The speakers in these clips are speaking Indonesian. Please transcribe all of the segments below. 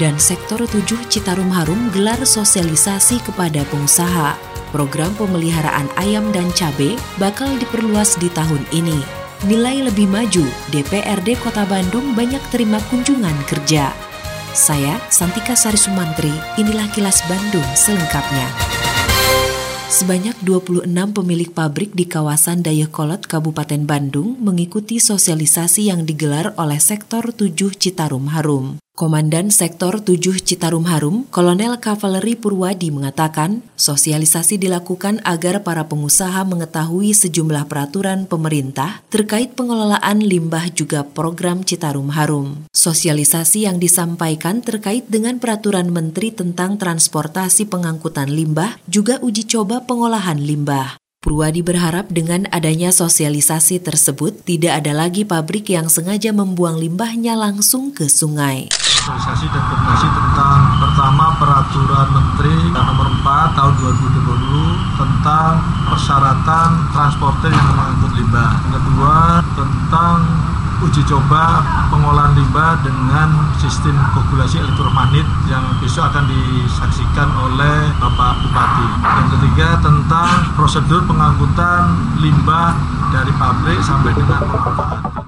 dan Sektor 7 Citarum Harum gelar sosialisasi kepada pengusaha. Program pemeliharaan ayam dan cabai bakal diperluas di tahun ini. Nilai lebih maju, DPRD Kota Bandung banyak terima kunjungan kerja. Saya, Santika Sari Sumantri, inilah kilas Bandung selengkapnya. Sebanyak 26 pemilik pabrik di kawasan Dayakolot, Kabupaten Bandung mengikuti sosialisasi yang digelar oleh Sektor 7 Citarum Harum. Komandan Sektor 7 Citarum Harum, Kolonel Kavaleri Purwadi mengatakan, sosialisasi dilakukan agar para pengusaha mengetahui sejumlah peraturan pemerintah terkait pengelolaan limbah juga program Citarum Harum. Sosialisasi yang disampaikan terkait dengan peraturan Menteri tentang transportasi pengangkutan limbah juga uji coba pengolahan limbah. Purwadi berharap dengan adanya sosialisasi tersebut tidak ada lagi pabrik yang sengaja membuang limbahnya langsung ke sungai. Sosialisasi dan koordinasi tentang pertama peraturan Menteri nomor 4 tahun 2020 tentang persyaratan transporter yang mengangkut limbah. Kedua tentang uji coba pengolahan limbah dengan sistem koagulasi elektromagnet yang besok akan disaksikan oleh Bapak Bupati. Yang ketiga tentang prosedur pengangkutan limbah dari pabrik sampai dengan pemanfaatan.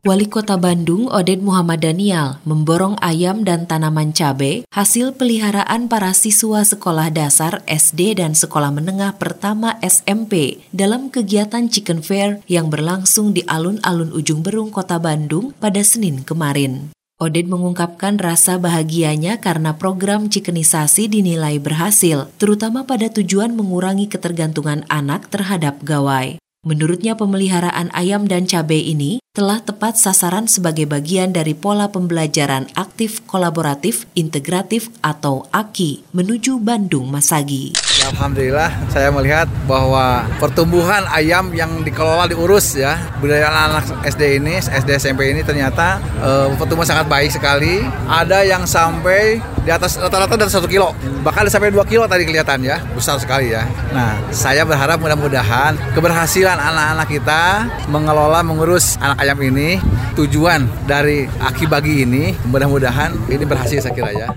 Wali Kota Bandung Oded Muhammad Daniel memborong ayam dan tanaman cabai hasil peliharaan para siswa sekolah dasar SD dan sekolah menengah pertama SMP dalam kegiatan Chicken Fair yang berlangsung di alun-alun ujung berung Kota Bandung pada Senin kemarin. Oded mengungkapkan rasa bahagianya karena program chickenisasi dinilai berhasil, terutama pada tujuan mengurangi ketergantungan anak terhadap gawai. Menurutnya pemeliharaan ayam dan cabai ini telah tepat sasaran sebagai bagian dari pola pembelajaran aktif kolaboratif integratif atau AKI menuju Bandung Masagi. Ya, Alhamdulillah saya melihat bahwa pertumbuhan ayam yang dikelola diurus ya budaya anak SD ini SD SMP ini ternyata uh, pertumbuhan sangat baik sekali. Ada yang sampai di atas rata-rata dari satu kilo. Bahkan sampai dua kilo tadi kelihatan ya besar sekali ya. Nah saya berharap mudah-mudahan keberhasilan anak-anak kita mengelola mengurus anak ayam ini tujuan dari aki bagi ini mudah-mudahan ini berhasil saya kira ya.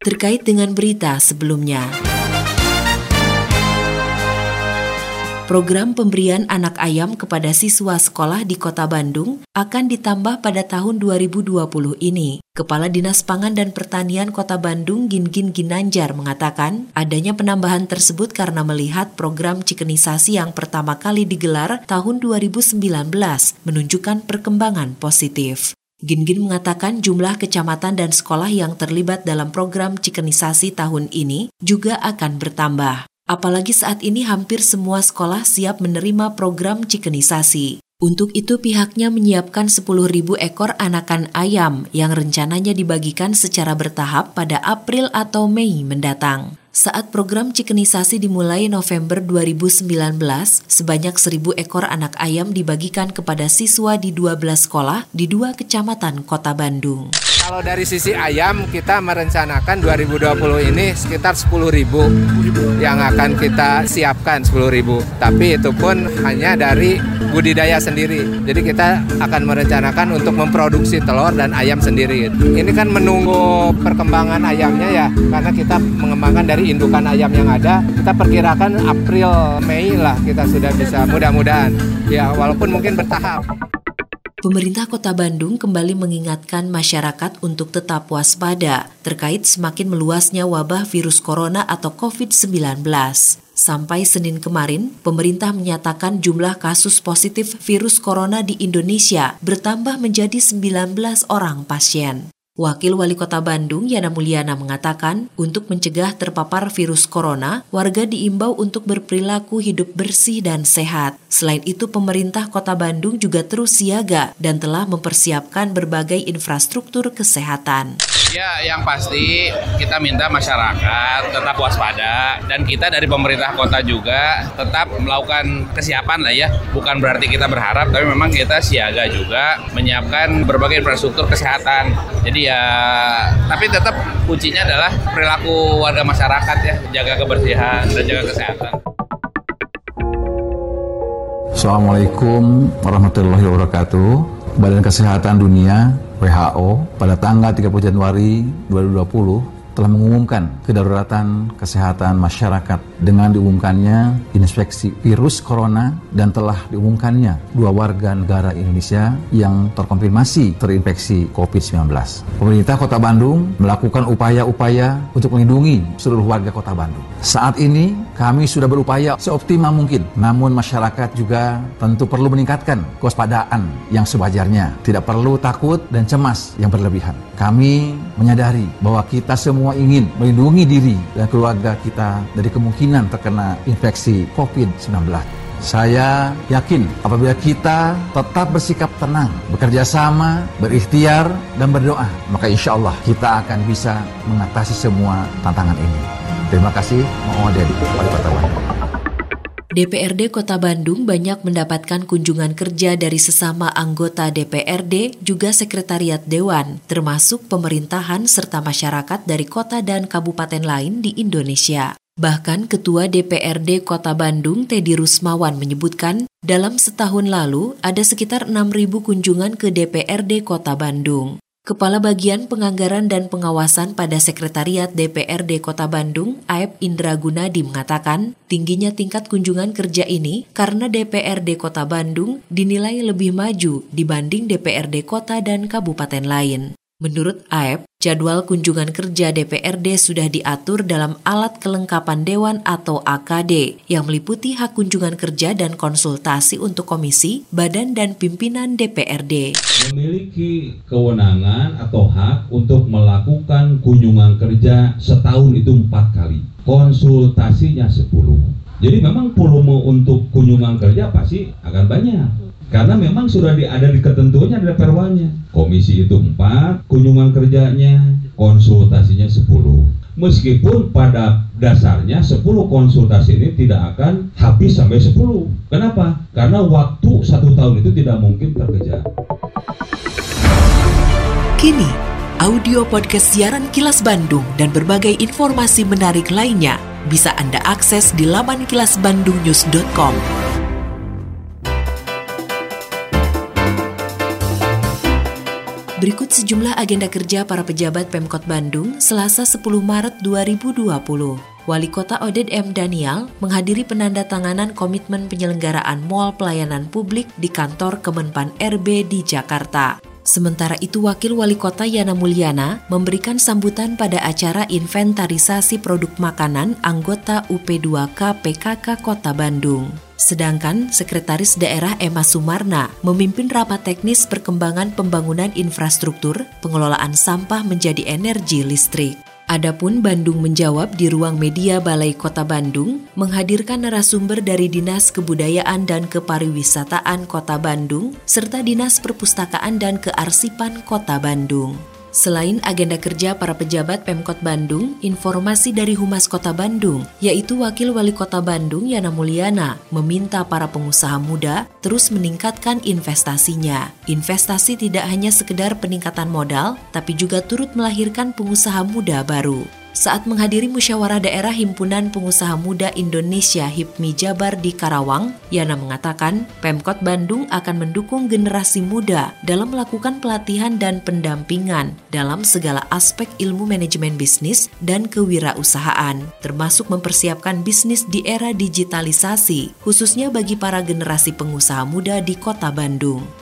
Terkait dengan berita sebelumnya Program pemberian anak ayam kepada siswa sekolah di Kota Bandung akan ditambah pada tahun 2020 ini. Kepala Dinas Pangan dan Pertanian Kota Bandung Gingin Ginanjar mengatakan adanya penambahan tersebut karena melihat program cikenisasi yang pertama kali digelar tahun 2019 menunjukkan perkembangan positif. Gingin mengatakan jumlah kecamatan dan sekolah yang terlibat dalam program cikenisasi tahun ini juga akan bertambah. Apalagi saat ini hampir semua sekolah siap menerima program cikenisasi. Untuk itu pihaknya menyiapkan 10.000 ekor anakan ayam yang rencananya dibagikan secara bertahap pada April atau Mei mendatang. Saat program cikenisasi dimulai November 2019, sebanyak 1.000 ekor anak ayam dibagikan kepada siswa di 12 sekolah di dua kecamatan kota Bandung. Kalau dari sisi ayam kita merencanakan 2020 ini sekitar 10.000 yang akan kita siapkan 10.000. Tapi itu pun hanya dari budidaya sendiri. Jadi kita akan merencanakan untuk memproduksi telur dan ayam sendiri. Ini kan menunggu perkembangan ayamnya ya karena kita mengembangkan dari indukan ayam yang ada. Kita perkirakan April Mei lah kita sudah bisa mudah-mudahan. Ya walaupun mungkin bertahap. Pemerintah Kota Bandung kembali mengingatkan masyarakat untuk tetap waspada terkait semakin meluasnya wabah virus corona atau COVID-19. Sampai Senin kemarin, pemerintah menyatakan jumlah kasus positif virus corona di Indonesia bertambah menjadi 19 orang pasien. Wakil Wali Kota Bandung Yana Mulyana mengatakan, untuk mencegah terpapar virus corona, warga diimbau untuk berperilaku hidup bersih dan sehat. Selain itu, pemerintah Kota Bandung juga terus siaga dan telah mempersiapkan berbagai infrastruktur kesehatan. Ya, yang pasti kita minta masyarakat tetap waspada dan kita dari pemerintah kota juga tetap melakukan kesiapan lah ya. Bukan berarti kita berharap, tapi memang kita siaga juga menyiapkan berbagai infrastruktur kesehatan. Jadi ya, tapi tetap kuncinya adalah perilaku warga masyarakat ya, jaga kebersihan dan jaga kesehatan. Assalamualaikum warahmatullahi wabarakatuh. Badan Kesehatan Dunia WHO pada tanggal 30 Januari 2020 telah mengumumkan kedaruratan kesehatan masyarakat dengan diumumkannya inspeksi virus corona dan telah diumumkannya dua warga negara Indonesia yang terkonfirmasi terinfeksi COVID-19. Pemerintah Kota Bandung melakukan upaya-upaya untuk melindungi seluruh warga Kota Bandung. Saat ini kami sudah berupaya seoptimal mungkin, namun masyarakat juga tentu perlu meningkatkan kewaspadaan yang sewajarnya. Tidak perlu takut dan cemas yang berlebihan. Kami menyadari bahwa kita semua ingin melindungi diri dan keluarga kita dari kemungkinan terkena infeksi COVID-19. Saya yakin apabila kita tetap bersikap tenang, bekerja sama, berikhtiar, dan berdoa, maka insya Allah kita akan bisa mengatasi semua tantangan ini. Terima kasih. Mohon dari Wali Kota Bandung. DPRD Kota Bandung banyak mendapatkan kunjungan kerja dari sesama anggota DPRD, juga sekretariat dewan, termasuk pemerintahan serta masyarakat dari kota dan kabupaten lain di Indonesia. Bahkan Ketua DPRD Kota Bandung, Teddy Rusmawan menyebutkan, dalam setahun lalu ada sekitar 6.000 kunjungan ke DPRD Kota Bandung. Kepala Bagian Penganggaran dan Pengawasan pada Sekretariat DPRD Kota Bandung, Aep Indra Gunadi mengatakan, tingginya tingkat kunjungan kerja ini karena DPRD Kota Bandung dinilai lebih maju dibanding DPRD kota dan kabupaten lain. Menurut AEP, jadwal kunjungan kerja DPRD sudah diatur dalam alat kelengkapan Dewan atau AKD yang meliputi hak kunjungan kerja dan konsultasi untuk komisi, badan, dan pimpinan DPRD. Memiliki kewenangan atau hak untuk melakukan kunjungan kerja setahun itu empat kali, konsultasinya sepuluh. Jadi memang volume untuk kunjungan kerja pasti akan banyak karena memang sudah di, ada di ketentuannya ada perwanya komisi itu empat kunjungan kerjanya konsultasinya sepuluh. Meskipun pada dasarnya sepuluh konsultasi ini tidak akan habis sampai sepuluh. Kenapa? Karena waktu satu tahun itu tidak mungkin terkejar. Kini audio podcast siaran Kilas Bandung dan berbagai informasi menarik lainnya bisa Anda akses di laman kilasbandungnews.com. Berikut sejumlah agenda kerja para pejabat Pemkot Bandung Selasa 10 Maret 2020. Wali Kota Oded M. Daniel menghadiri penandatanganan komitmen penyelenggaraan Mall Pelayanan Publik di kantor Kemenpan RB di Jakarta. Sementara itu Wakil Wali Kota Yana Mulyana memberikan sambutan pada acara inventarisasi produk makanan anggota UP2K PKK Kota Bandung. Sedangkan Sekretaris Daerah Emma Sumarna memimpin rapat teknis perkembangan pembangunan infrastruktur pengelolaan sampah menjadi energi listrik. Adapun Bandung menjawab di ruang media Balai Kota Bandung menghadirkan narasumber dari Dinas Kebudayaan dan Kepariwisataan Kota Bandung serta Dinas Perpustakaan dan Kearsipan Kota Bandung. Selain agenda kerja para pejabat Pemkot Bandung, informasi dari Humas Kota Bandung, yaitu Wakil Wali Kota Bandung Yana Mulyana, meminta para pengusaha muda terus meningkatkan investasinya. Investasi tidak hanya sekedar peningkatan modal, tapi juga turut melahirkan pengusaha muda baru saat menghadiri musyawarah daerah Himpunan Pengusaha Muda Indonesia HIPMI Jabar di Karawang, Yana mengatakan Pemkot Bandung akan mendukung generasi muda dalam melakukan pelatihan dan pendampingan dalam segala aspek ilmu manajemen bisnis dan kewirausahaan, termasuk mempersiapkan bisnis di era digitalisasi, khususnya bagi para generasi pengusaha muda di kota Bandung.